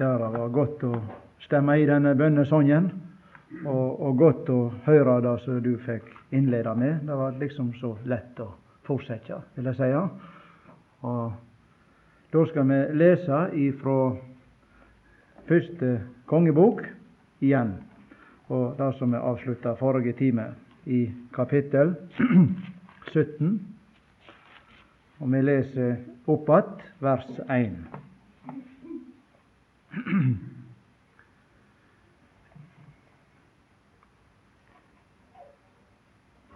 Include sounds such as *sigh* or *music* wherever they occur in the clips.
Ja, det var godt å stemme i denne bønnesongen, og, og, godt å høre det som du fikk innlede med. Det var liksom så lett å fortsette, vil jeg si. Og da skal vi lese ifra første kongebok igjen, og det som vi avslutta forrige time, i kapittel 17. Og vi leser opp att vers 1. *clears throat*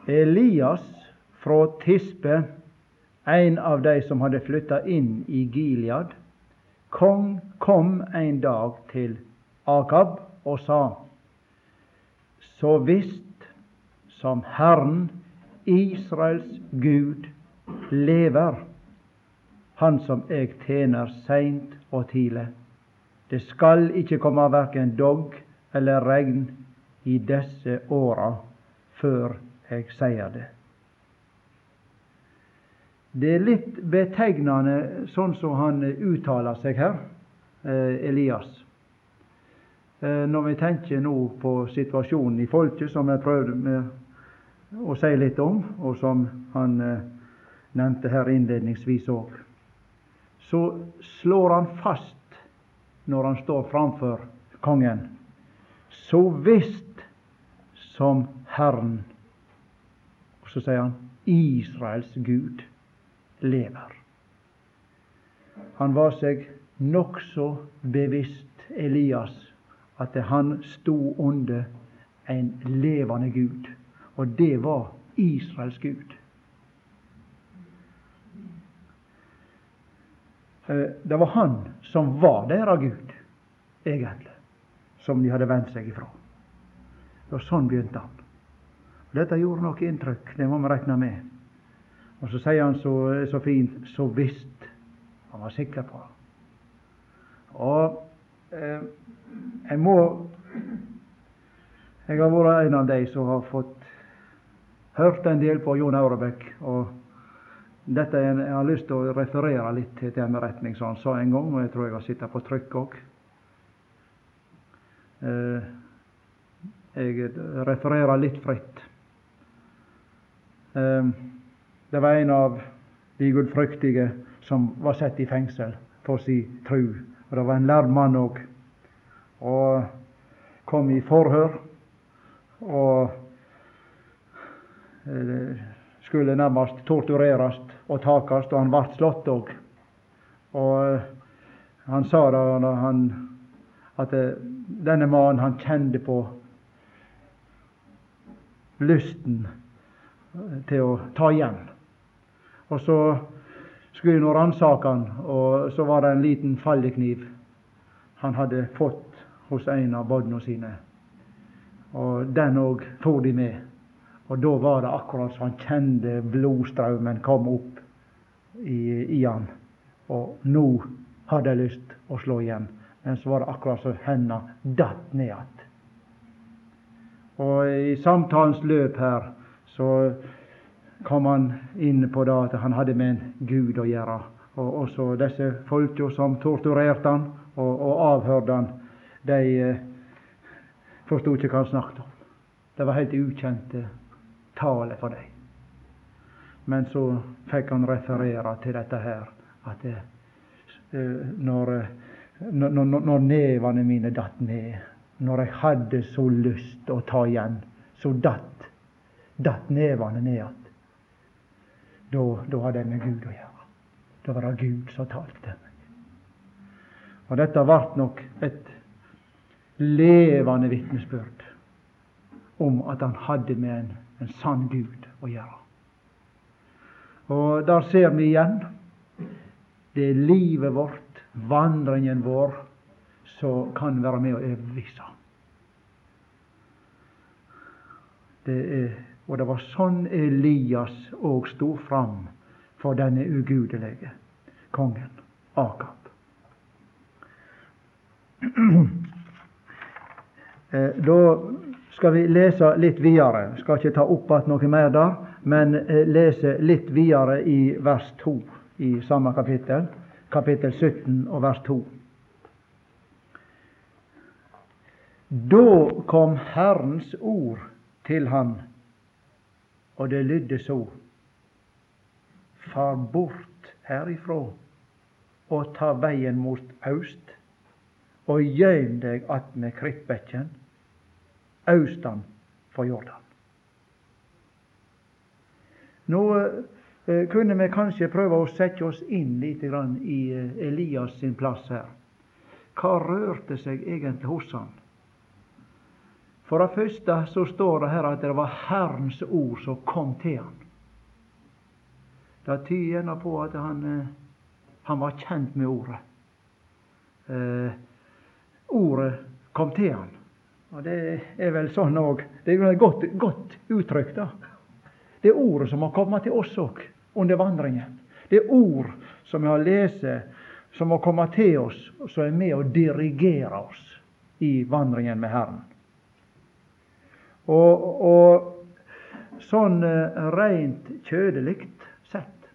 Elias fra Tispe, en av de som hadde flytta inn i Gilead, kom, kom en dag til Akab og sa:" Så visst som Herren, Israels Gud, lever, Han som jeg tjener seint og tidlig. Det skal ikke komme verken dogg eller regn i disse åra før jeg sier det. Det er litt betegnende sånn som han uttaler seg her, eh, Elias. Eh, når vi tenker nå på situasjonen i folket, som jeg prøvde å si litt om, og som han eh, nevnte her innledningsvis òg, så slår han fast når han står framfor kongen, så visst som Herren Og så sier han Israels Gud lever. Han var seg nokså bevisst, Elias, at han sto under en levende Gud, og det var Israels Gud. Eh, det var han som var deres Gud, egentlig, som de hadde vendt seg ifra. Og sånn begynte han. Dette gjorde nok inntrykk, det må vi regne med. Og så sier han så, så fint 'så visst'. Han var sikker på det. Og eh, jeg må Jeg har vært en av de som har fått hørt en del på Jon Aurebekk. og dette er, Jeg har lyst til å referere litt til den retning som han sa en gang, og jeg tror jeg har sittet på trykk òg. Eh, jeg refererer litt fritt. Eh, det var en av de gudfryktige som var satt i fengsel for sin tru. Og det var en lærd mann òg. Og kom i forhør. Og skulle nærmest tortureres og takast, og han ble slått òg. Og eh, han sa da han, at eh, denne mannen han kjente på lysten eh, til å ta igjen. Og så skulle han ransake han, og så var det en liten fallekniv han hadde fått hos en av barna sine. Og den òg for de med. Og da var det akkurat som han kjente blodstraumen komme opp i, i han. Og nå hadde jeg lyst å slå igjen. Men så var det akkurat som hendene datt ned igjen. Og i samtalens løp her så kom han inn på det at han hadde med en Gud å gjøre. Og også disse folka som torturerte han og, og avhørte han, de eh, forsto ikke hva han snakket om. Det var helt ukjente tale for deg. Men så fikk han referere til dette her, at det, eh, når, når, når, nevene mine datt ned, når jeg hadde så lyst å ta igjen, så datt, datt nevene ned igjen. Da, da hadde jeg med Gud å gjøre. Da var det Gud som talte meg. Og dette ble nok et levende vitnesbyrd om at han hadde med en en sann Gud å gjøre. Og der ser vi igjen det er livet vårt, vandringen vår, som kan være med å overbevise. Det er, og det var sånn Elias òg sto fram for denne ugudelige kongen Akab. *clears throat* Eh, da skal vi lese litt videre. Skal ikke ta opp igjen noe mer der, men eh, lese litt videre i vers 2 i samme kapittel. Kapittel 17 og vers 2. Da kom Herrens ord til han, og det lydde så. Far bort herifra og ta veien mot aust, og gøym deg attmed Krittbekken, austan for Jordan. Nå eh, kunne vi kanskje prøve å sette oss inn litt i eh, Elias sin plass her. Hva rørte seg egentlig hos han? For det første så står det her at det var Herrens ord som kom til han. Det tyder gjerne på at han, eh, han, var kjent med ordet. Eh, ordet kom til han. Og Det er vel sånn òg. Det er et godt, godt uttrykk, da. Det er ordet som har kommet til oss òg under vandringen. Det er ord som vi har lest, som har kommet til oss, som er med å dirigere oss i vandringen med Herren. Og, og sånn eh, rent kjødelig sett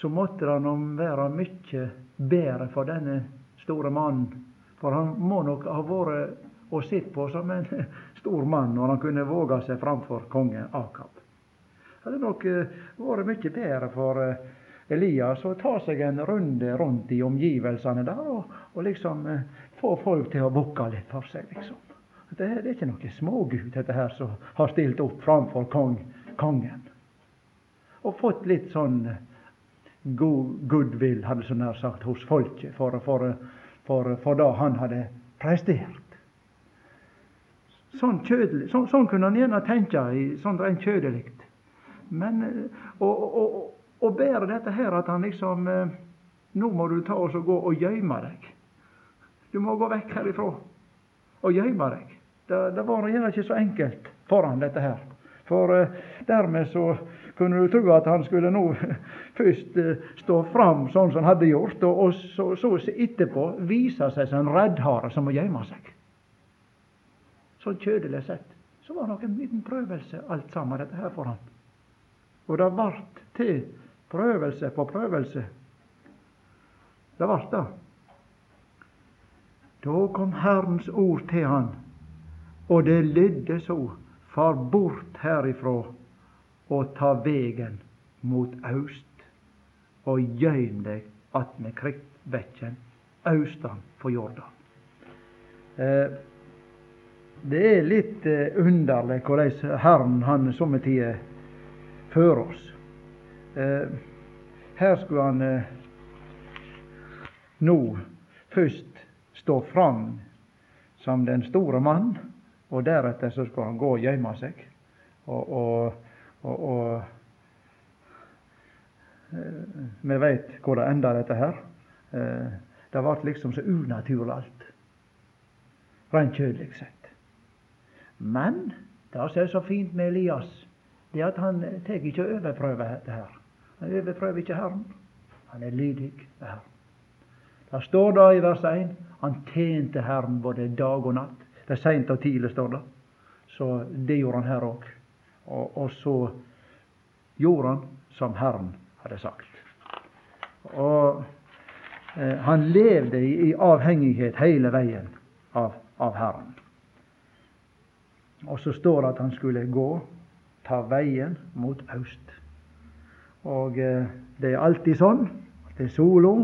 så måtte det nå være mye bedre for denne store mannen. For han må nok ha vært og sett på som en *laughs* stor mann når han kunne våge seg framfor kongen Akab Det hadde nok eh, vært mye bedre for eh, Elias å ta seg en runde rundt i omgivelsene der og, og liksom eh, få folk til å bukke litt for seg, liksom. Det, det er ikke noe smågud, dette her, som har stilt opp framfor kong, kongen. Og fått litt sånn god goodwill, hadde så nær sagt, hos folket for, for, for, for det han hadde prestert. Sånn, kjødelig, sånn, sånn kunne han gjerne tenke i sånn rent kjødelig. Men å bære dette her at han liksom eh, Nå må du ta oss og gå og gjemme deg. Du må gå vekk herifra og gjemme deg. Det, det var gjerne ikke så enkelt for han dette her. For eh, dermed så kunne du tro at han skulle nå *laughs* først eh, stå fram sånn som han hadde gjort, og så, så, etterpå vise seg som en reddhare som må gjemme seg. Sånn kjødelig sett så var det nok en liten prøvelse alt sammen, dette her for han. Og det vart til prøvelse på prøvelse. Det vart det. Da kom Herrens ord til han, og det lydde så:" Far bort herifra og ta vegen mot aust, og gøym deg attmed krittbekken austan for Jordan. Eh, det er litt eh, underlig hvordan Herren han somme tider fører oss. Eh, her skulle han eh, nå først stå fram som den store mann, og deretter så skulle han gå og gjemme seg. Og, og, og, og vi veit hvor det enda, dette her. Det ble liksom så unaturlig alt. Rent kjødelig sett. Men det som er så fint med Elias, det er at han tar ikke og overprøver dette her. Han overprøver ikke Herren. Han er lydig ved Herren. Det står da i vers 1 han tjente Herren både dag og natt. Det er seint og tidlig, står det. Så det gjorde han her òg. Og, og, så gjorde han som Herren hadde sagt. Og eh, han levde i, i, avhengighet hele veien av, av Herren. Og så står det at han skulle gå ta veien mot øst. Og eh, det er alltid sånn at sola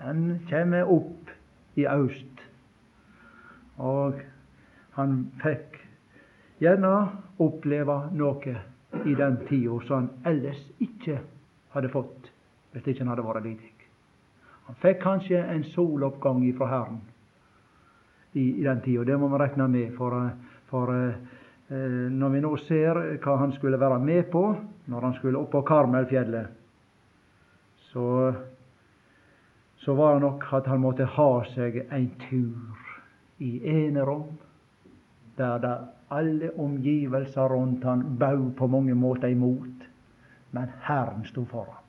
den kommer opp i øst. Og han fikk gjerne oppleve noe i den tida som han ellers ikke hadde fått hvis ikke han hadde vært lydig. Han fikk kanskje en soloppgang ifra Herren i, i den tida. Det må vi regne med. For, eh, for Eh, når vi nå ser hva han skulle være med på når han skulle opp på Karmelfjellet, så, så var det nok at han måtte ha seg en tur i enerom, der det alle omgivelser rundt han bau på mange måter imot, men Herren sto foran.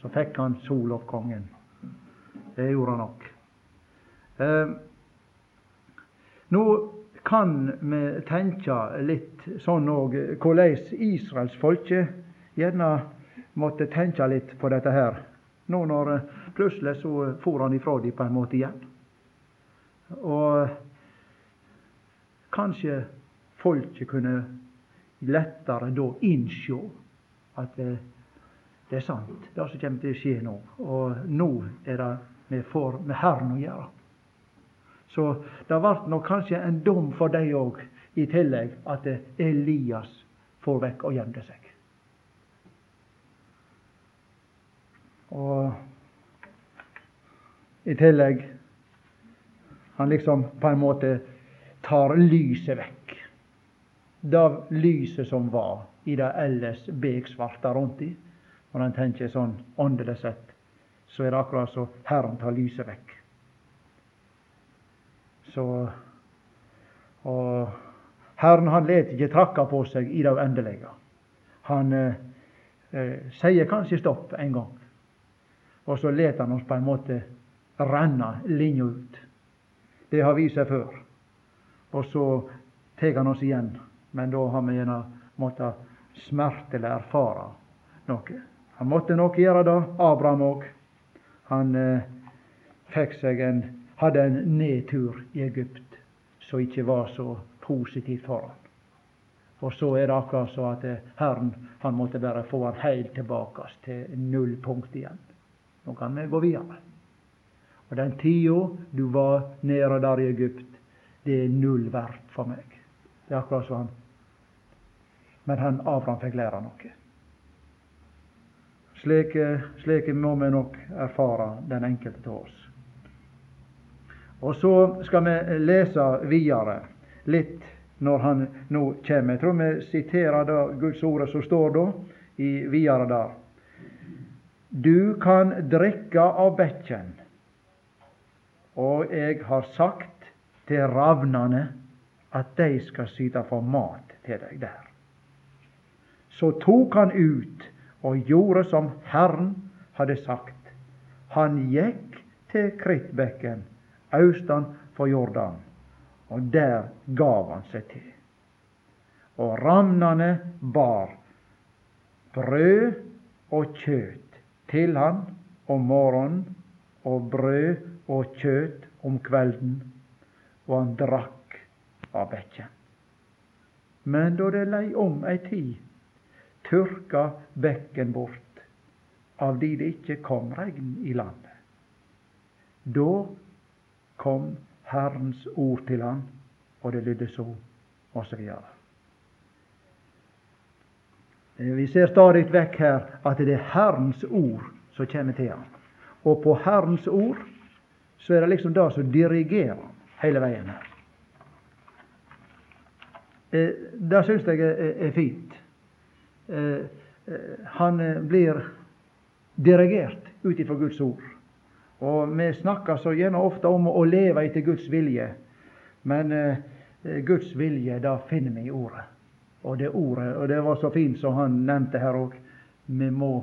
Så fikk han soloppgangen. Det gjorde han nok. Eh, nå kan vi tenke litt sånn òg hvordan israelsfolket gjerne måtte tenke litt på dette her. Nå når eh, plutselig så for han ifra dem på en måte igjen. Og kanskje folket kunne lettere da innsjå at det, det er sant, det som kommer til å skje nå. Og nå er det vi får med Herren å gjøre. Så det ble nok kanskje en dom for dem òg, i tillegg at Elias får vekk og gjemte seg. Og i tillegg Han liksom på en måte tar lyset vekk. Det lyset som var i det ellers beksvarte rundt i. Når en tenker sånn åndelig sett, så er det akkurat så Herren tar lyset vekk. Så Og Herren han let ikke trakka på seg i det uendelige. Han eh, eh, sier kanskje stopp en gang, og så let han oss på en måte renne linja ut. Det har vist seg før. Og så tar han oss igjen, men da har vi gjerne måttet smertelig erfare noe. Han måtte nok gjøre det, Abraham òg. Han eh, fikk seg en, hadde en nedtur i Egypt som ikke var så positivt for han. Og så er det akkurat så at eh, Herren han måtte bare få han helt tilbake til nullpunkt igjen. Nå kan vi gå videre. Og den tida du var nede der i Egypt, det er null verdt for meg. Det er akkurat som han. Men han Abraham fikk lære noe. Slik, slik må vi nok erfare den enkelte av oss. Og så skal vi lese videre litt når han nå kommer. Jeg tror vi siterer da Guds ord som står da i videre der. Du kan drikke av bekken og jeg har sagt til ravnene at de skal syte for mat til deg der. Så tok han ut og gjorde som Herren hadde sagt. Han gikk til Krittbekken, austan for Jordan, og der gav han seg til. Og ramnane bar brød og kjøtt til han om morgenen, og brød og kjøt om kvelden, og han drakk av bekken. Men da det lei om ei tid, tørka bekken bort, av de det ikke kom regn i landet. Da kom Herrens ord til han, og det lydde så, og så videre. Eh, vi ser stadig vekk her at det er Herrens ord som kommer til han. Og på Herrens ord så er det liksom det som dirigerer hele veien her. Eh, det syns jeg er, fint. Eh, han blir dirigert ut ifra Guds ord. Og vi snakker så gjerne ofte om å leve etter Guds vilje. Men eh, Guds vilje, det finner vi i Ordet. Og det ordet, og det var så fint som han nevnte her òg. Vi må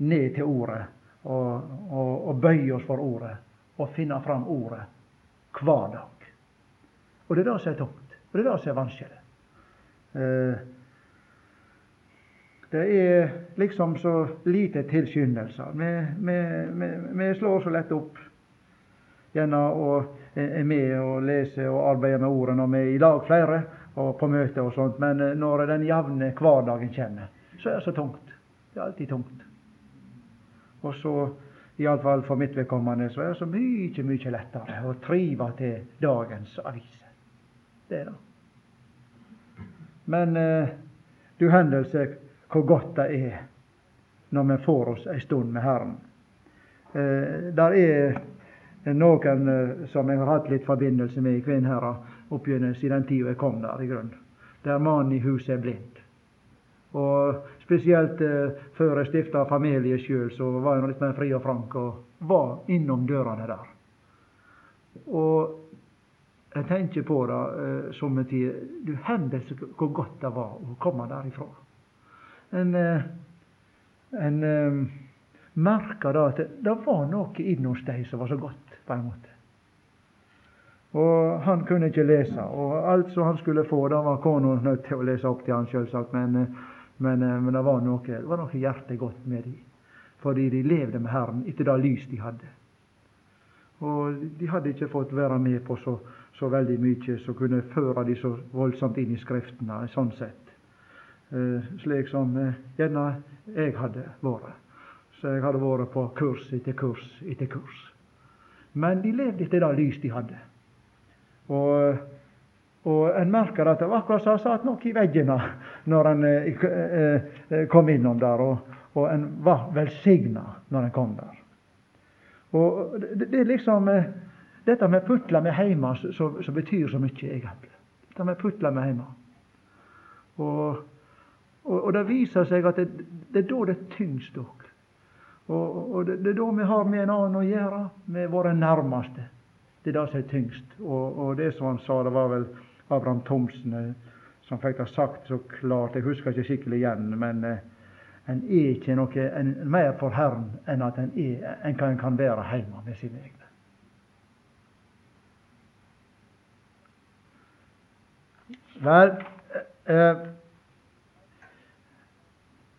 ned til Ordet og, og, og bøye oss for Ordet Og finne fram ordet hver dag. Og det er det som er tungt. Og det er det som er vanskelig. Eh, det er liksom så lite tilskyndelser. Vi, slår så lett opp gjennom å er med og leser og arbeider med ordet når vi er i lag flere og på møte og sånt. Men eh, når den jevne hverdagen kommer, så er det så tungt. Det er alltid tungt. Og så Iallfall for mitt vedkommende så er det så mye, mye lettere å trive til dagens aviser. Det er det. Men eh, du hendelse hvor godt det er når vi får oss ei stund med Herren. Eh, der er noen eh, som jeg har hatt litt forbindelse med i Kvinnherad siden tida jeg kom der, i grunnen. Der mannen i huset er blind. Og spesielt eh, før jeg stifta familie sjøl, så var jeg litt mer fri og frank og var innom dørene der. Og jeg tenker på det eh, somme tider. Du hendelser hvor godt det var å komme derifra. En, eh, en eh, merka da at det, det var noe inne hos dei som var så godt, på en måte. Og han kunne ikke lese, og alt som han skulle få, da var kona nødt til å lese opp til han sjølsagt, men eh, men, men det, var noe, det noe hjertet godt med dem. Fordi de levde med Herren etter det lys de hadde. Og de hadde ikke fått være med på så, så veldig mye som kunne føre de så voldsomt inn i Skriftene, sånn sett. Eh, slik som eh, gjerne jeg hadde vært. Så jeg hadde vært på kurs etter kurs etter kurs. Men de levde etter det lys de hadde. Og, og en merker at det var akkurat som det satt noe i veggene når en eh, kom innom der, og, og en var velsigna når en kom der. Og det, det er liksom dette med putla med heime som betyr så mye, egentlig. Dette med putla med heime. Og, og, og, det viser seg at det, det er da det er tyngst òg. Og, og det, det, er da vi har med en annen å gjøre, med våre nærmeste. Det er det som er tyngst. Og, og det som han sa, det var vel Abraham Thomsen eh, som fikk det sagt så klart. Jeg husker ikke skikkelig igjen, men eh, en er ikke noe en, mer for Herren enn at en, er, en kan, kan være hjemme med sine egne. Vel, eh,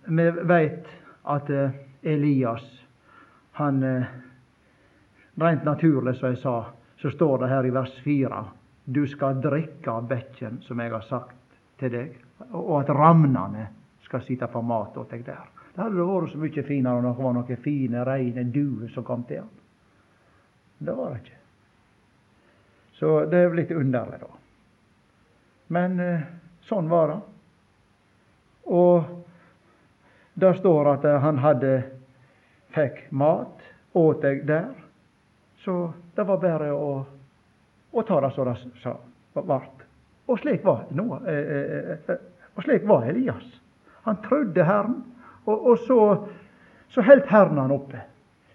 vi veit at eh, Elias, han eh, Rent naturlig, som jeg sa, så står det her i vers 4 du skal drikke av bekken som jeg har sagt til deg, og at ramnene skal sitte på mat åt deg der. Det hadde vært så mye finere om det var noen fine, reine duer som kom til han. Det var det ikke. Så det er litt underlig, da. Men eh, sånn var det. Og det står at eh, han hadde fikk mat, åt deg der. Så det var bare å, å ta det som det vart. Og slik var, Noah, eh, eh, eh, eh, og slik var Elias. Han trodde Herren, og, og så, så heldt Herren han oppe.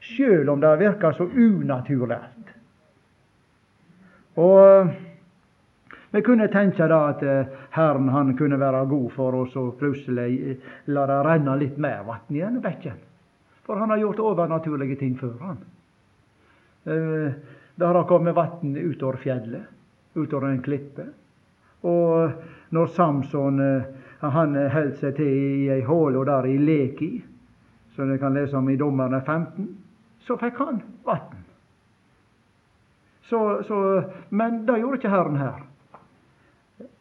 Sjøl om det virka så unaturlig. Og vi kunne tenke da at eh, Herren han kunne være god for oss og plutselig eh, la det renne litt mer vann igjen i bekken. For han har gjort overnaturlige ting før, han. Der det har kommet vann utover fjellet, utover en klippe. Og når Samson han holdt seg til i ei og der i Leki, som dere kan lese om i Dommerne 15. Så fikk han vann. Så, så, men det gjorde ikke Herren her.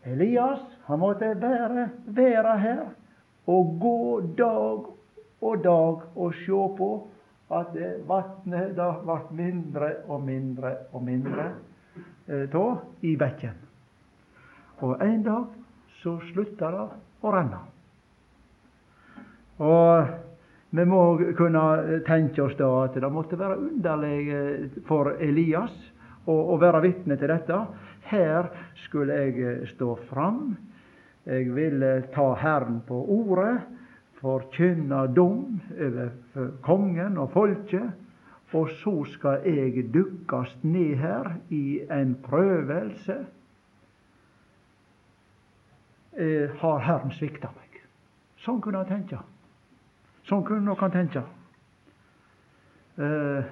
Elias han måtte være, være her og gå dag og dag og se på at vannet ble mindre og mindre og mindre eh, i bekken. Og en dag så slutta det å renne. Og vi må kunne tenke oss da at det måtte være underlig eh, for Elias å, å være vitne til dette. Her skulle jeg eh, stå fram. Jeg ville ta Herren på ordet, forkynne dom over kongen og folket. Og så skal jeg dukkast ned her i en prøvelse eh, har Herren svikta meg. Sånn kunne han tenke. Sånn kunne han tenke. Eh,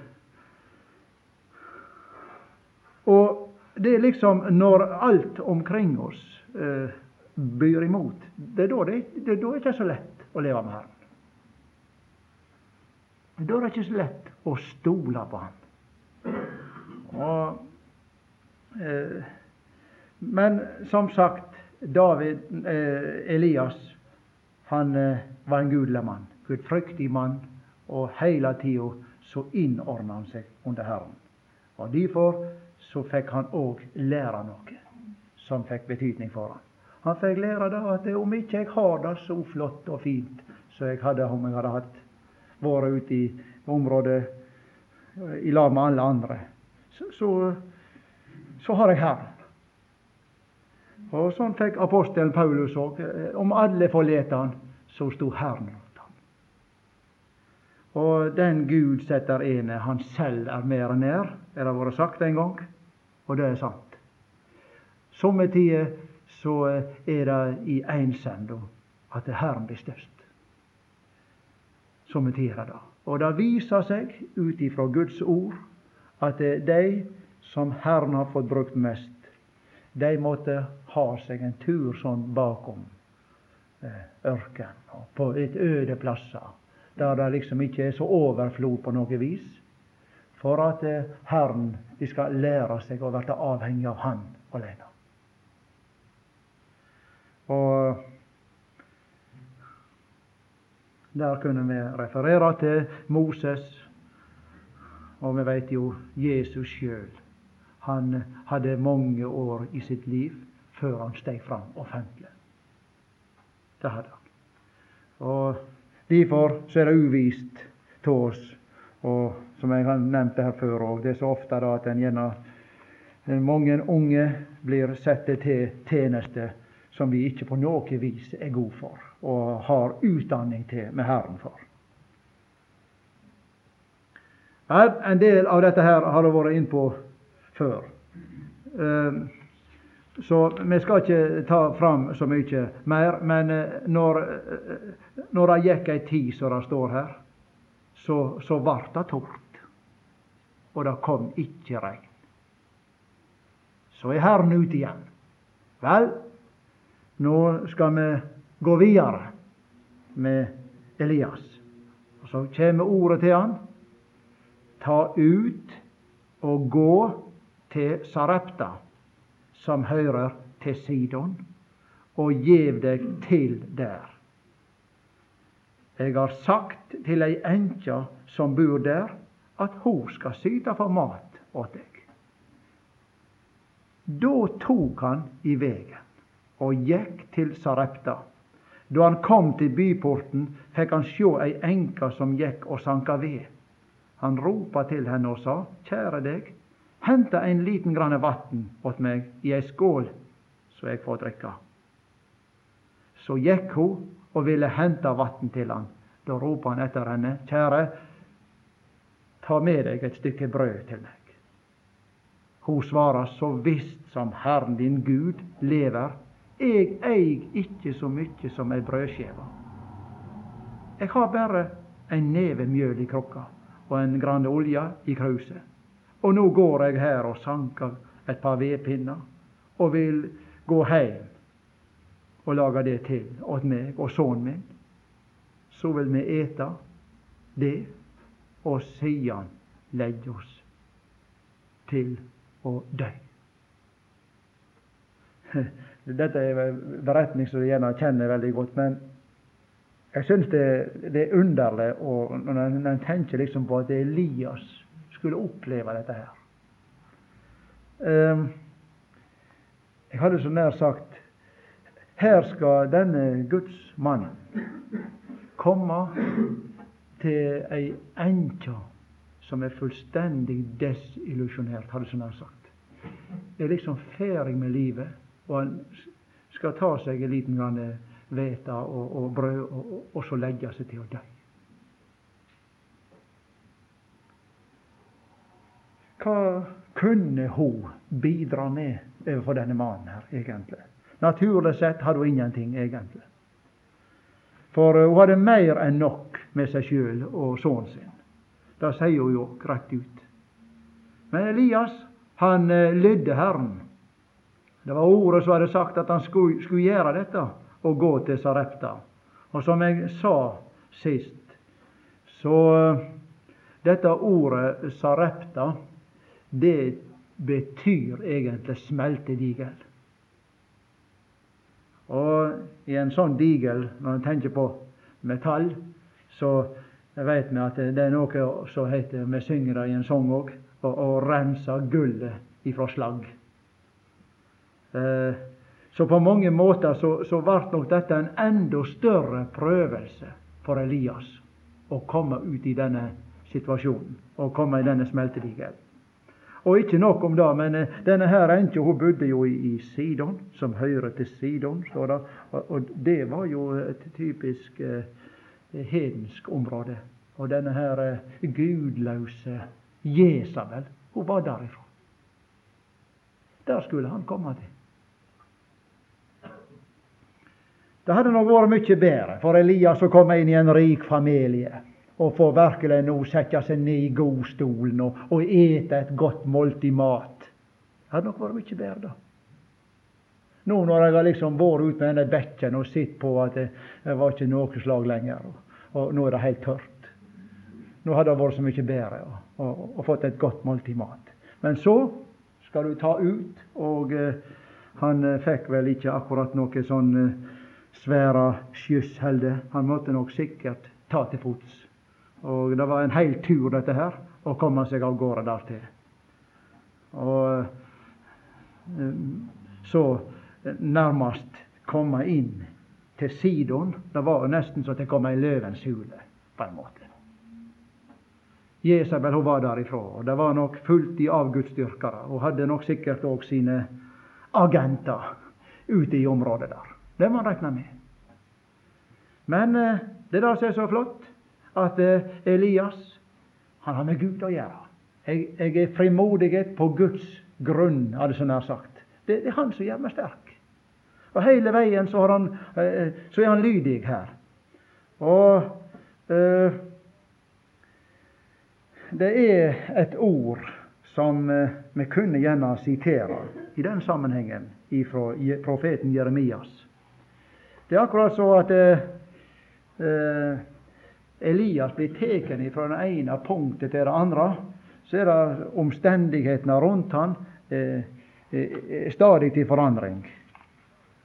og det er liksom når alt omkring oss eh, byr imot, det er da det, det er da ikke så lett å leve med Herren. Da er det ikke så lett å stole på Ham. Og, eh, men som sagt, David, eh, Elias, han eh, var en gudelig mann. Gudfryktig mann. Og hele tida så innordna han seg under Herren. Og Derfor så fikk han òg lære noe som fikk betydning for han. Han fikk lære da at om ikke jeg har det så flott og fint som jeg hadde om jeg hadde hatt vært ute i området i lag med alle andre, så, så, så har jeg Herren. Og sånn fikk apostelen Paulus òg. Eh, om alle forlot han, så sto Herren rundt ham. Og den Gud setter ene, han selv er mer nær, det har vært sagt en gang, og det er sant. Somme tider så eh, er det i einsend at Herren blir størst. Somme tider er det. Og det viser seg ut ifra Guds ord at det er de som Herren har fått brukt mest, de måtte ha seg en tur sånn bakom eh, ørkenen, på et øde plasser, der det liksom ikke er så overflod på noe vis. For at eh, Herren de skal lære seg å bli avhengig av Han alene. Og Der kunne vi referere til Moses, og vi vet jo Jesus sjøl. Han hadde mange år i sitt liv før han steg fram offentlig. Det hadde han. Og Derfor så er det uvist til oss, og som jeg har nevnt her før òg, det er så ofte da at en gjerne mange unge blir satt til tjeneste som vi ikke på noe vis er gode for og har utdanning til med Herren for. En del av dette her har jeg vært innpå før. Ehm, så vi skal ikke ta fram så mye mer. Men eh, når, eh, når det gikk ei tid, som det står her, så, så vart det tort. Og det kom ikke regn. Så er Herren ute igjen. Vel, nå skal vi gå videre med Elias. Og Så kommer ordet til han. Ta ut og gå til Sarepta som hører til Sidon, og gjev deg til der. Jeg har sagt til ei enke som bor der, at hun skal syte for mat åt deg. Da tok han i vegen og gikk til Sarepta. Da han kom til byporten, fikk han sjå ei enke som gikk og sanka ved. Han ropa til henne og sa, Kjære deg, henta en liten grann vatn åt meg i ei skål, så jeg får drikke. Så gikk hun og ville hente vatn til han. Da ropa han etter henne, kjære, ta med deg et stykke brød til meg. Hun svarer, så visst som Herren din Gud lever, eg eig ikke så mykje som ei brødskive. Eg har bare en neve mjøl i krukka og en grann olje i kruset. Og nå går jeg her og sanker et par vedpinner og vil gå heim og lage det til åt meg og sønnen min. Så vil vi ete det, og siden legge oss til å dø. *laughs* Dette er en beretning som du gjerne kjenner veldig godt, men jeg syns det, det, er underlig når en tenker liksom på at Elias skulle oppleve dette her. Um, jeg hadde så nær sagt her skal denne Guds mann komme til ei enkje som er fullstendig desillusjonert, hadde så nær sagt. Er liksom ferdig med livet, og han skal ta seg en liten hvete og, og, brød, og, og så legge seg til å dø. Hva kunne hun bidra med overfor denne mannen her, egentlig? Naturlig sett hadde hun ingenting, egentlig. For hun hadde mer enn nok med seg sjøl og sønnen sin. Det sier hun jo rett ut. Men Elias, han eh, lydde Herren. Det var ordet som hadde sagt at han skulle, skulle gjøre dette, og gå til Sarepta. Og som jeg sa sist, så eh, dette ordet Sarepta det betyr egentlig smeltedigel. Og i en sånn digel, når en tenker på metall, så vet vi at det er noe som heter Vi synger det i en sang òg å rense gullet ifra slagg. Eh, så på mange måter så, så ble nok dette en enda større prøvelse for Elias å komme ut i denne situasjonen, å komme i denne smeltedigelen. Og ikke nok om det, men eh, denne her enkja hun bodde jo i, Sidon, som hører til Sidon, står det. Og det var jo et typisk eh, hedensk område. Og denne her eh, gudløse Jesabel, hun var derifra. Der skulle han komme til. Det hadde nok vært mye bedre for Elias å komme inn i en rik familie og få virkelig nå sette seg ned i godstolen og, og ete et godt måltid mat. Det hadde nok vært mye bedre, da. Nå når jeg har liksom vært ute med denne bekken og sett på at det, det var ikke noe slag lenger, og, og, nå er det helt tørt. Nå hadde det vært så mye bedre. og, og, og fått et godt måltid mat. Men så skal du ta ut, og eh, han eh, fikk vel ikke akkurat noe sånn eh, svære skyss heller. Han måtte nok sikkert ta til fots. Og det var en hel tur, dette her, å komme seg av gårde dertil. Og eh, så nærmest komme inn til Sidon. Det var nesten så det kom i løvens hule, på en måte. Jesabel hun var derifra, og det var nok fullt i avgudsdyrkere. Hun hadde nok sikkert òg sine agenter ute i området der. Det må en regne med. Men eh, det er det som er så flott, at eh, Elias han har med Gud å gjøre. Jeg, jeg er frimodighet på Guds grunn, hadde så nær sagt. Det, det, er Han som gjør meg sterk. Og hele veien så, han, eh, så er han lydig her. Og eh, det er et ord som vi kunne gjerne sitere i den sammenhengen fra profeten Jeremias. Det er akkurat så at eh Elias blir tatt fra det ene punktet til det andre. Så er det omstendighetene rundt han eh, eh, stadig til forandring.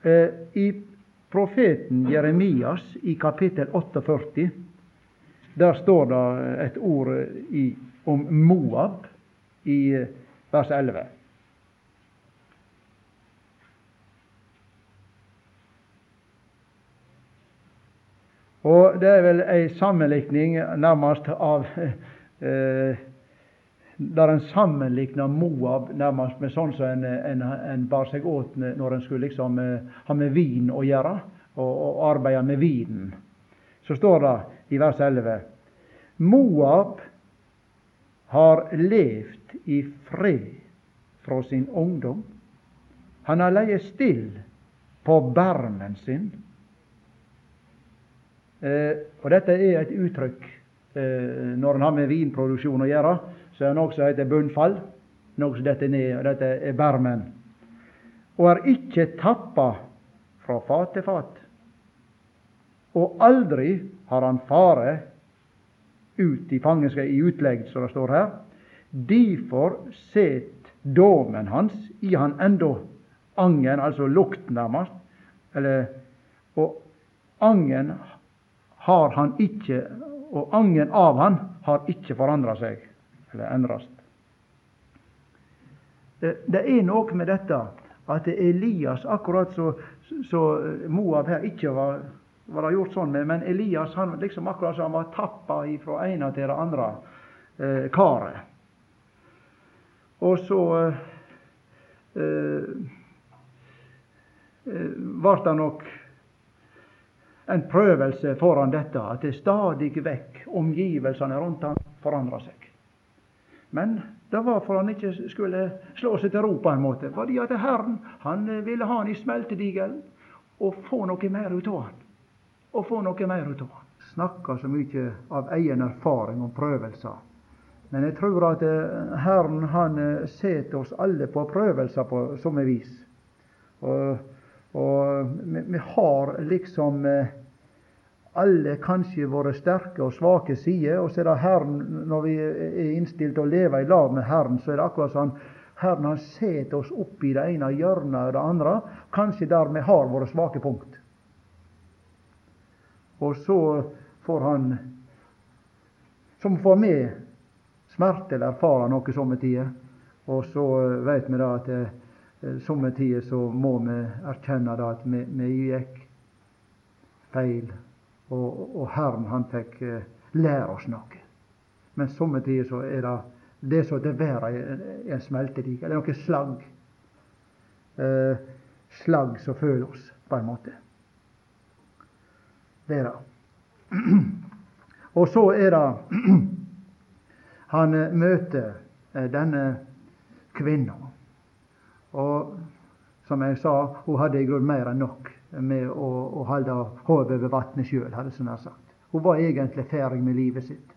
Eh, I profeten Jeremias i kapittel 48 der står det et ord i, om Moab i vers 11. Og det er vel ei sammenlikning nærmest av eh, Der en sammenlikna Moab nærmest med sånn som en, en, en bar seg åt når en skulle liksom eh, ha med vin å gjøre, og, og arbeide med vinen. Så står det i vers 11. Moab har levd i fred fra sin ungdom. Han har leie still på barmen sin. Eh, og dette er et uttrykk eh, når en har med vinproduksjon å gjøre. Så er det noe som heter bunnfall. Noe som detter ned, og dette er barmen. Og er ikke tappa fra fat til fat. Og aldri har han fare ut i fangenskap, i utlegg, som det står her. Derfor set dommen hans i han endå angen, altså lukten nærmest. Eller, og angen har han ikke Og angen av han har ikke forandra seg, eller endrast. Det er noe med dette at Elias, akkurat så, så Moab her ikke var var det gjort sånn med. Men Elias han liksom akkurat som han var tappa fra ene til det andre eh, karet. Og så eh, ble eh, det nok en prøvelse foran dette, at det stadig vekk omgivelsene rundt ham forandra seg. Men det var for han ikke skulle slå seg til ro på en måte. Fordi at Herren han ville ha han i smeltedigelen og få noe mer ut av han og få noe mer ut av han. Snakker så mye av egen erfaring om prøvelser. Men jeg tror at eh, Herren han eh, setter oss alle på prøvelser på samme vis. Og, og vi, vi, har liksom eh, alle kanskje våre sterke og svake sider. Og så er det Herren, når vi er innstilt til å leve i lag med Herren, så er det akkurat sånn Herren han setter oss opp i det ene hjørnet og det andre, kanskje der vi har våre svake punkt. Og så får han, som får med smerte eller erfare noe somme tider. Og så vet vi da at eh, somme tider så må vi erkjenne da at vi, vi gikk feil. Og, og Herren han fikk eh, lære oss noe. Men somme tider så er det det som det være i en smeltedigel. Det er noe slagg. Eh, slagg som føler oss, på en måte Det er det. *clears throat* Og så er det *clears throat* Han eh, møter eh, denne kvinna. Og som jeg sa, hun hadde i grunnen mer enn nok med å, å holde hodet over vannet sjøl, hadde jeg sagt. Hun var egentlig ferdig med livet sitt.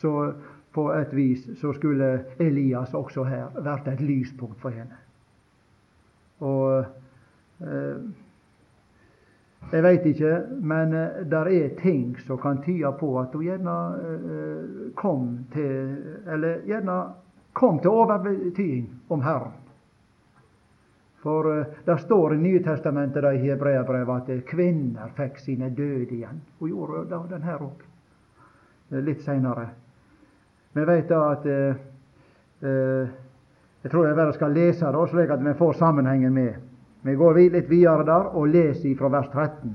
Så på et vis så skulle Elias også her vært et lyspunkt for henne. Og eh, Jeg veit ikke, men uh, der er ting som kan tyde på at hun gjerne eh, kom til Eller gjerne kom til overbetydning om Herren. For uh, det står i Nye Testamentet i Hebreabrevet at kvinner fikk sine døde igjen. Hun gjorde da den her òg, litt seinere. Vi veit da at Jeg tror jeg bare skal lese det, slik at vi får sammenhengen med. Vi går litt videre der og leser fra vers 13.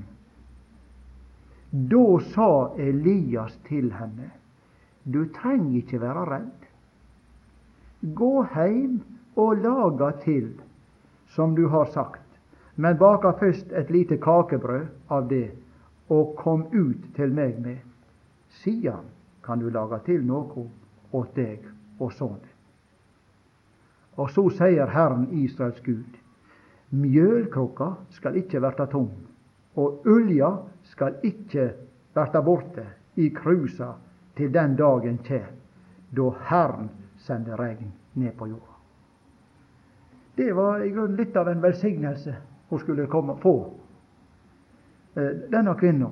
Da sa Elias til henne, du trenger ikke være redd. Gå heim og laga til som du har sagt, men baka først et lite kakebrød av det, og kom ut til meg med. Sidan kan du laga til noe åt deg og sånn. Og så sier Herren Israels Gud, Mjølkrukka skal ikke verta tom, og ulja skal ikke verta borte i krusa til den dagen kjem, da Herren sender regn ned på jorda. Det var i grunnen litt av en velsignelse hun skulle komme, få, eh, denne kvinna,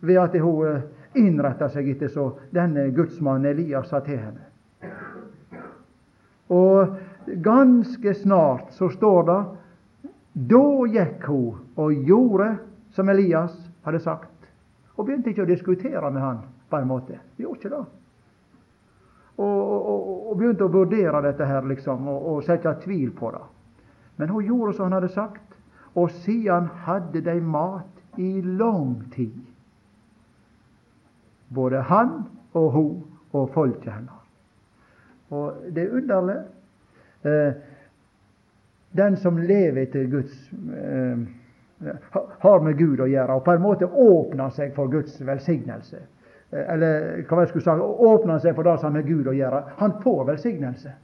ved at hun eh, innretta seg etter så denne gudsmannen Elias sa til henne. Og ganske snart så står det da gikk hun og gjorde som Elias hadde sagt, og begynte ikke å diskutere med han på en måte. Hun gjorde ikke det. Og, og, og, begynte å vurdere dette her, liksom, og, og sette tvil på det. Men hun gjorde som han hadde sagt, og siden hadde de mat i lang tid. Både han og hun og folket hennes. Og det er underlig. Eh, den som lever etter Guds eh, har med Gud å gjøre, og på en måte åpner seg for Guds velsignelse. Eh, eller hva jeg skulle sagt, åpner han seg for det som har med Gud å gjøre. Han får velsignelse.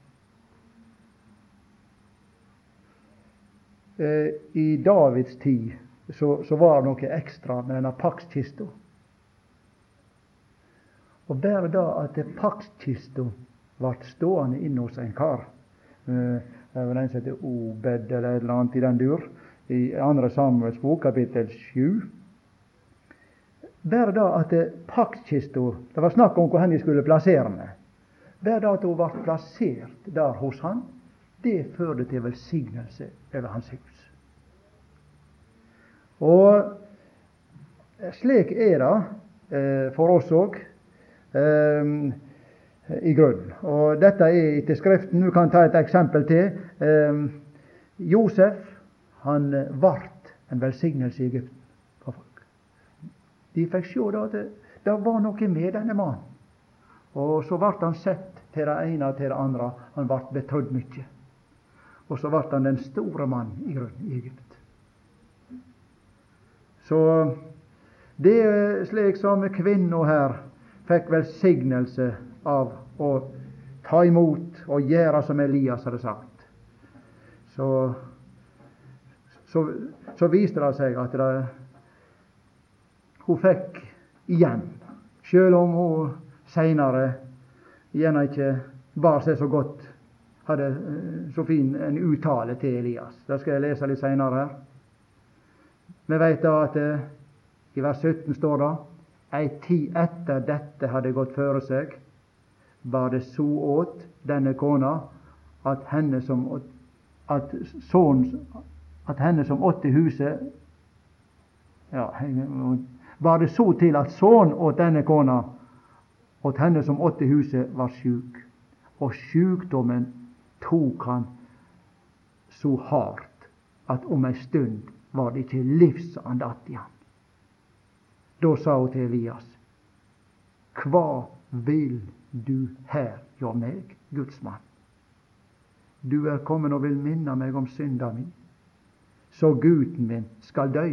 Eh, I Davids tid så, så, var det noe ekstra med denne paktskista. Og bare det at paktskista ble stående inne hos en kar eh, det var en som heter Obed eller et eller annet i den dur. I 2. Samuels bok, kapittel 7. Bare det at paktkista Det var snakk om hvor de skulle plassere henne. Bare det at hun ble plassert der hos han, det førte til velsignelse over hans hus. Og slik er det eh, for oss òg. Eh, i grunnen. Og Dette er etter Skriften. Du kan ta et eksempel til. Eh, Josef han vart en velsignelse i folk. De fikk se da at det, det var noe med denne mannen. Og så ble han sett til det ene og til det andre. Han ble betrodd mye. Og så ble han den store mannen i grunnen i Egypt. Så det er slik som kvinna her fikk velsignelse av å ta imot og gjøre som Elias hadde sagt. Så, så, så viste det seg at det, hun fikk igjen, sjøl om hun seinere gjerne ikke bar seg så godt, hadde eh, så fin en uttale til Elias. Det skal jeg lese litt seinere her. Vi veit da at eh, i vers 17 står det ei tid etter dette hadde gått føre seg, var det så åt denne kona at henne som at son, at henne som åtte huset ja, Var det så til at sønnen åt denne kona, åt henne som åt i huset, var sjuk. Og sjukdommen tok han så hardt at om ei stund var det ikke livsandakt i han. Da sa hun til Elias, Hva vil du her hjå meg, Guds mann. Du er kommet og vil minne meg om synda mi, så gutten min skal dø.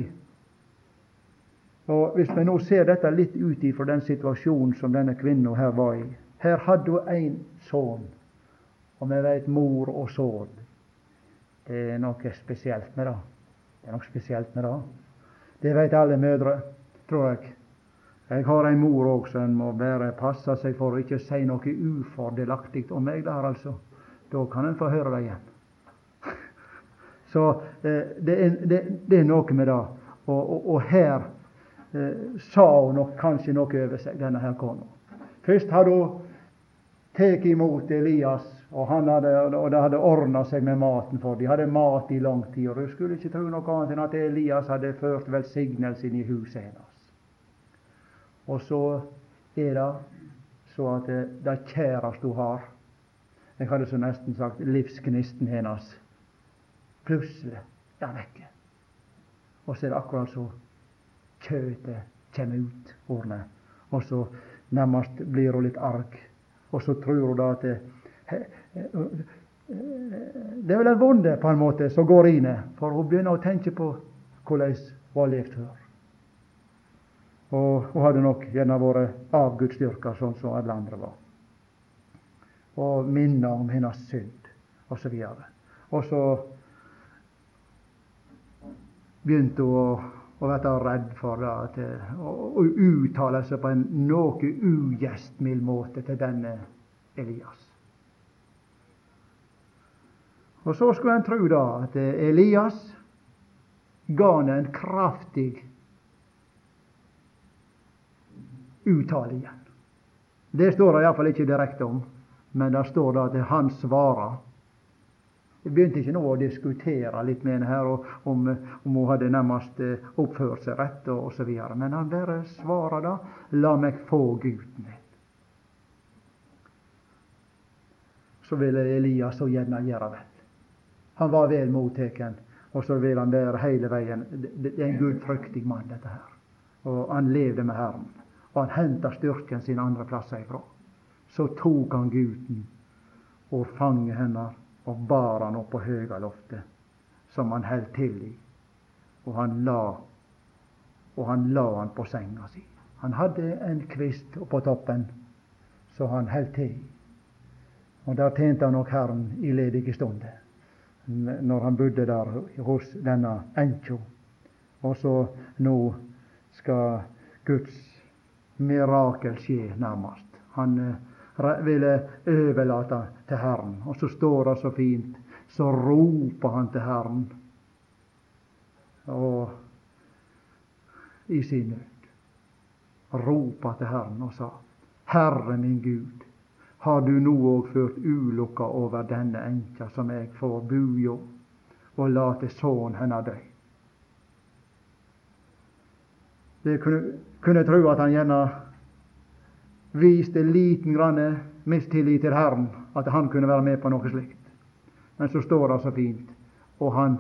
Og Hvis vi nå ser dette litt ut ifra den situasjonen som denne kvinnen her var i Her hadde hun en sønn, og vi vet mor og sønn. Det er noe spesielt med det. Det er noe spesielt med det. Det vet alle mødre, tror jeg. Jeg har en mor òg som må bare passe seg for å ikke si noe ufordelaktig om meg der, altså. Da kan en få høre det igjen. *laughs* Så eh, det, er, det, det, er, noe med det Og, og, og her sa hun nok kanskje noe over seg, denne her kona. Først hadde hun tatt imot Elias, og, hadde, og det hadde ordna seg med maten for De hadde mat i lang tid, og du skulle ikke tro noe annet enn at Elias hadde ført velsignelsen i huset hennes. Og så er det så at det, det kjæreste hun har Jeg hadde så nesten sagt livsgnisten hennes. Plutselig er vekke. Og så er det akkurat så kjøtet kommer ut ordene. Og så nærmest blir hun litt arg. Og så tror hun da at det, det er vel en vonde på en måte som går inn, for hun begynner å tenke på hvordan hun har levd før. Og hun hadde nok gjerne vært avgudsdyrka sånn som alle andre var. Og minner om hennes synd, osv. Og så begynte hun å, å blir redd for det, at, å, uttale seg på en noe ugjestmild måte til denne Elias. Og så skulle en tro da at Elias ga henne en kraftig uttale igjen. Det står det iallfall ikke direkte om, men det står da at han svarer. Jeg begynte ikke nå å diskutere litt med henne her om, om hun hadde nærmest eh, oppført seg rett og osv. Men han bare svarer da 'La meg få gutten min'. Så ville Elias så gjerne gjøre vel. Han var vel mottatt, og så ville han være hele veien. Det er en gudfryktig mann, dette her. Og han levde med Herren og han henta styrken sin andre plasser ifra. Så tok han gutten og fanget hennes og bar han opp på høgaloftet, som han held til i. Og han la og han la han på senga si. Han hadde en kvist på toppen, så han held til i. Og der tjente han nok Herren i ledige stunder, når han bodde der hos denne enkja. Og så nå skal Guds mirakel skje, nærmest. Han eh, ville overlate til Herren. Og så står det så fint, så roper han til Herren og i sin nød. Ropa til Herren og sa, Herre min Gud, har du nå òg ført ulukka over denne enka som jeg får bu hjå, og late sønnen hennes dø? Det kunne, kunne tro at han gjerne viste liten grann mistillit til Herren, at han kunne være med på noe slikt. Men så står det så fint og han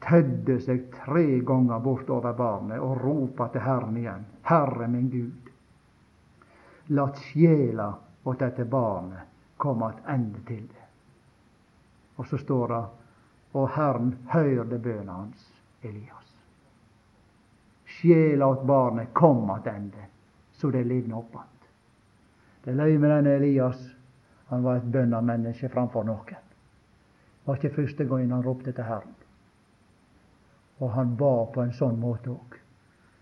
tødde seg tre ganger bortover barnet og ropa til Herren igjen. Herre min Gud, lat sjela åt dette barnet komme attende til det. Og så står det og Herren høyrde bøna hans, Elias sjela åt barnet kom attende, så det livna opp att. Det løy med denne Elias. Han var et bønnamenneske framfor noen. Det var ikke første gangen han ropte til Herren. Og han ba på en sånn måte òg.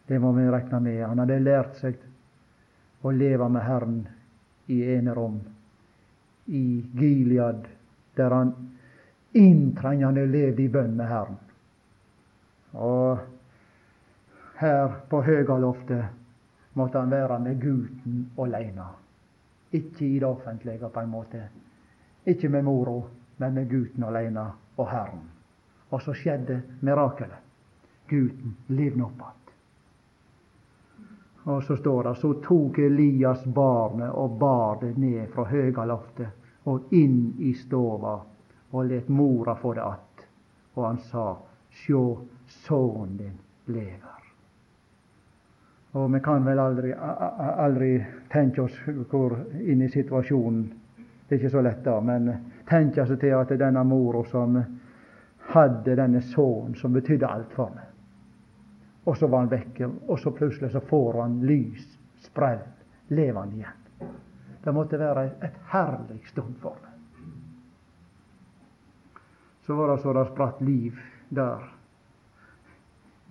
Det må vi regne med. Han hadde lært seg å leve med Herren i enerom, i Gilead, der han inntrengende levde i bønn med Herren. Og her på høgaloftet måtte han være med gutten alene. Ikke i det offentlige, på en måte. Ikke med mora, men med gutten alene og Herren. Og så skjedde mirakelet. Gutten livna opp igjen. Og så står det så tok Elias barnet og bar det ned fra høgaloftet og inn i stova og let mora få det att. Og han sa, sjå, sønnen din lever. Og vi kan vel aldri, aldri tenke oss hvor inn i situasjonen Det er ikke så lett, da, men tenke seg til at denne mora som hadde denne sønnen som betydde alt for meg, og så var han vekke, og så plutselig så får han lys, sprell, levende igjen. Det måtte være et herlig stund for meg. Så var det så det spratt liv der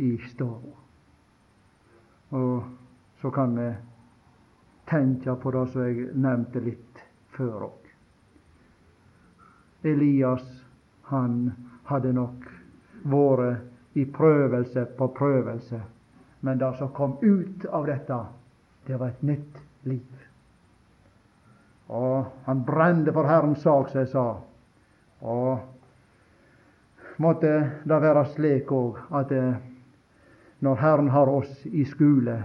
i stua. Og så kan vi tenke på det som jeg nevnte litt før òg. Elias, han hadde nok vært i prøvelse på prøvelse. Men det som kom ut av dette, det var et nytt liv. Og han brente for Herrens sak, som jeg sa. Og måtte det være slik òg at eh, når Herren har oss i skole,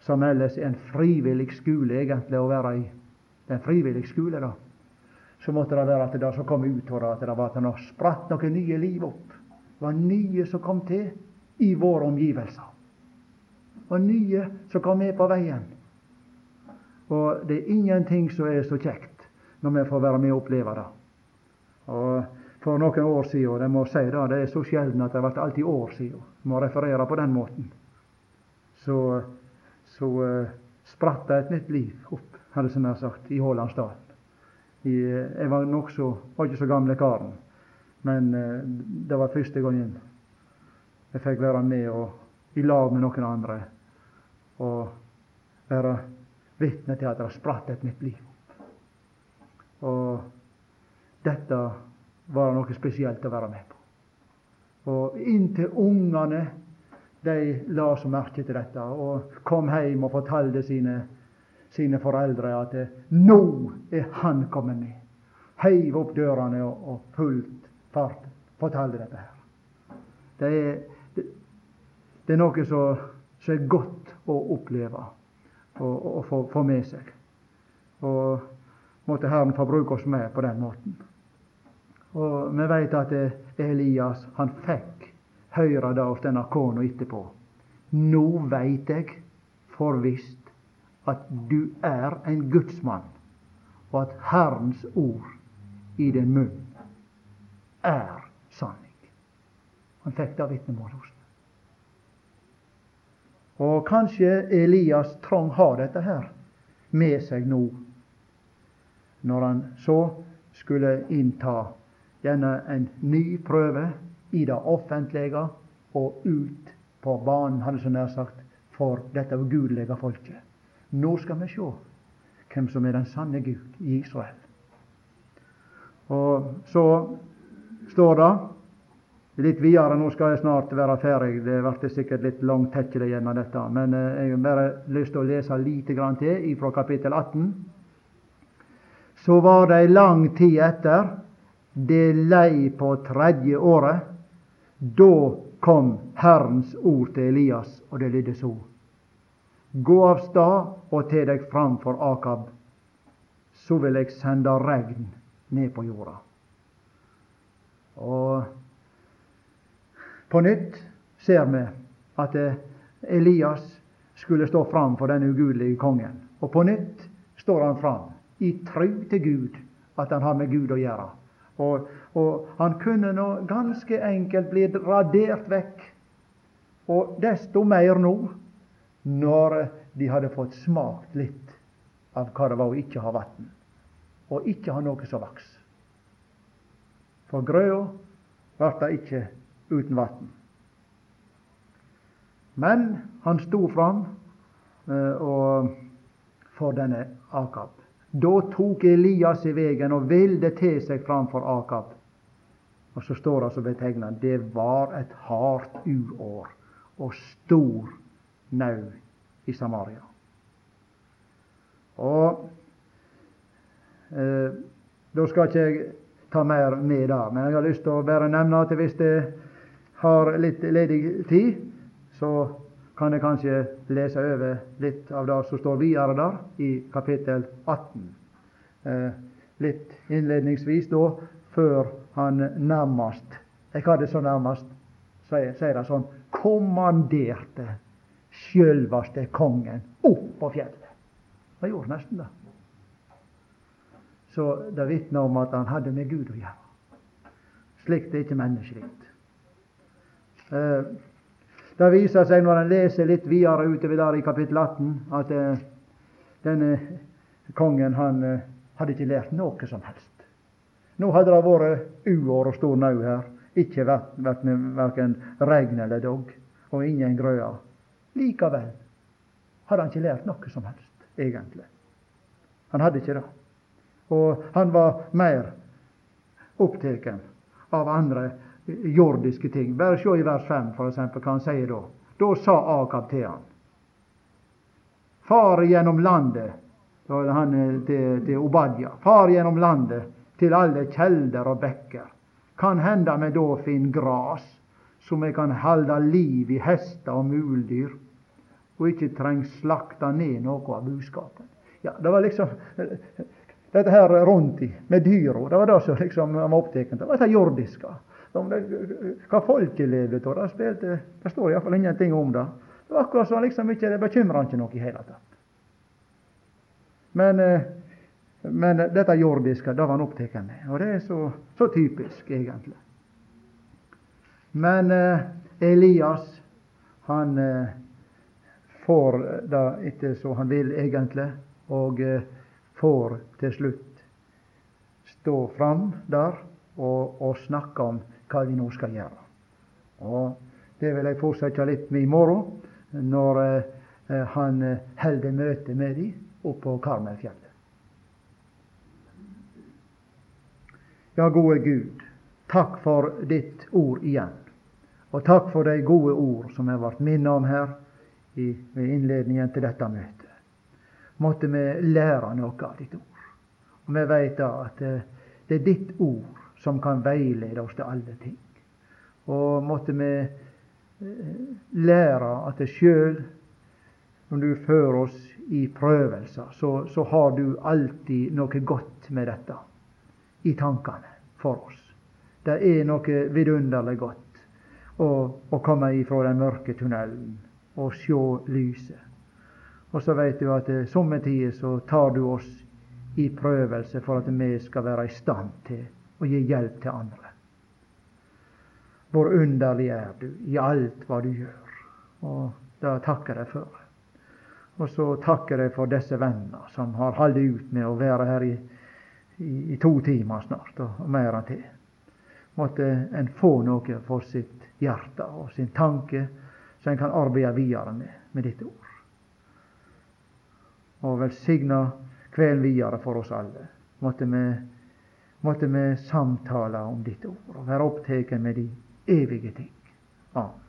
som ellers er en frivillig skole egentlig å være i, det er en frivillig skole, da, så måtte det være at det som kom ut av det, at det var at det spratt noen nye liv opp. Det var nye som kom til i våre omgivelser. Det var nye som kom med på veien. Og det er ingenting som er så kjekt når vi får være med og oppleve det. Og For noen år siden, det må si det, det er så sjelden at det blir alltid år siden, må referere på den måten, så, så uh, spratt det et nytt liv opp, hadde jeg nær sagt, i Hålandsdalen. Jeg var nokså var ikke så gamle karen, men uh, det var første gangen jeg fikk være med og i lag med noen andre og være vitne til at det spratt et nytt liv. Og dette var det noe spesielt å være med på. Og inntil ungene de la så merke til dette og kom hjem og fortalte sine, sine foreldre at nå er han kommet med. Heiv opp dørene og, og fullt fart fortalte dette her. Det er, det, det er noe som er godt å oppleve og, få, få, med seg. Og måtte Herren få bruke oss med på den måten. Og vi vet at Elias han fikk høre det av denne kona etterpå. Nå veit jeg for visst at du er en gudsmann, og at Herrens ord i din munn er sanning. Han fikk det vitnemålet hos og kanskje Elias trong ha dette her med seg nå, når han så skulle innta denne en ny prøve i det offentlige og ut på banen, hadde så nær sagt, for dette ugudelige folket. Nå skal vi se hvem som er den sanne Gud i Israel. Og så står det litt videre. Nå skal jeg snart være ferdig. Det blir sikkert litt langt tekkelig gjennom dette. Men eh, jeg har bare lyst til å lese lite grann til fra kapittel 18. Så var det ei lang tid etter, det lei på tredje året. Da kom Herrens ord til Elias, og det lydde så. Gå av stad og te deg fram for Akab, så vil jeg sende regn ned på jorda. Og på nytt ser vi at eh, Elias skulle stå fram for den ugudelige kongen. Og på nytt står han fram i tru til Gud, at han har med Gud å gjøre. Og, og han kunne nå ganske enkelt bli radert vekk. Og desto mer nå, når de hadde fått smakt litt av hva det var å ikke ha vann, og ikke ha noe som vaks. For grøda ble det ikke uten vann. Men han sto fram eh, for denne Akab. Da tok Elias i veien og ville til seg framfor Akab. Og så står det som betegna det var et hardt uår og stor nau i Samaria. Og eh, Da skal ikke jeg ta mer med det, men jeg har lyst til å bare nevne at hvis det har litt ledig tid, så kan jeg kanskje lese over litt av det som står videre der, i kapittel 18. Eh, litt innledningsvis da, før han nærmest Jeg hadde så nærmest, sier det sånn, kommanderte sjølvaste kongen opp på fjellet. Han gjorde nesten det. Så det vitner om at han hadde med Gud å gjøre. Slikt er ikke menneskelig. Eh, det viser seg når en leser litt videre utover der i kapittel 18, at eh, denne kongen han eh, hadde ikke lært noe som helst. Nå hadde det vært uår og stor nau her. Ikke vært, vært verken regn eller dogg, og ingen grøa. Likevel hadde han ikke lært noe som helst, egentlig. Han hadde ikke det. Og han var mer opptatt av andre jordiske ting. Bare se i vers 5, for eksempel, hva han sier da. Da sa Akab til han Far gjennom landet han eh, til, til Obadja. Far gjennom landet til alle kjelder og bekker. Kan hende vi da finner gras, som vi kan holde liv i hester og muldyr, og ikke treng slakta ned noe av buskapen. Ja, det var liksom dette her rundt i, med dyra. Det var det som liksom var opptatt av. Det var det jordiske. Hva folket levde av, det, spilte, det står iallfall ingenting om det. Det var akkurat som liksom ikke, det bekymra ikke noe i hele tatt. Men, eh, men dette jordiske, det var han opptatt med. Og det er så, så typisk, egentlig. Men eh, Elias, han eh, får det ikke så han vil, egentlig, og eh, får til slutt stå fram der og, og snakke om hva vi nå skal gjøre. Og Det vil jeg fortsette litt med i morgen, når eh, han holder møte med dem på Karmelfjellet. Ja, gode Gud, takk for ditt ord igjen. Og takk for de gode ord som jeg ble minnet om her i, ved innledningen til dette møtet. Måtte vi lære noe av ditt ord. Og vi vet da at eh, det er ditt ord som kan veilede oss til alle ting. Og måtte vi eh, lære at sjøl, når du fører oss i prøvelser, så, så, har du alltid noe godt med dette i tankene for oss. Det er noe vidunderlig godt å, å komme ifra den mørke tunnelen og se lyset. Og så vet du at eh, somme tider så tar du oss i prøvelse for at vi skal være i stand til og gi hjelp til andre. Hvor underlig er du i alt hva du gjør. Og det takker jeg for. Og så takker jeg for disse vennene som har holdt ut med å være her i, i, i to timer snart, og, og mer til. Måtte en få noe for sitt hjerte og sin tanke, så en kan arbeide videre med, med ditt ord. Og velsigna kvelden videre for oss alle. Måtte vi måtte vi samtale om ditt ord og være opptatt med de evige ting. Amen.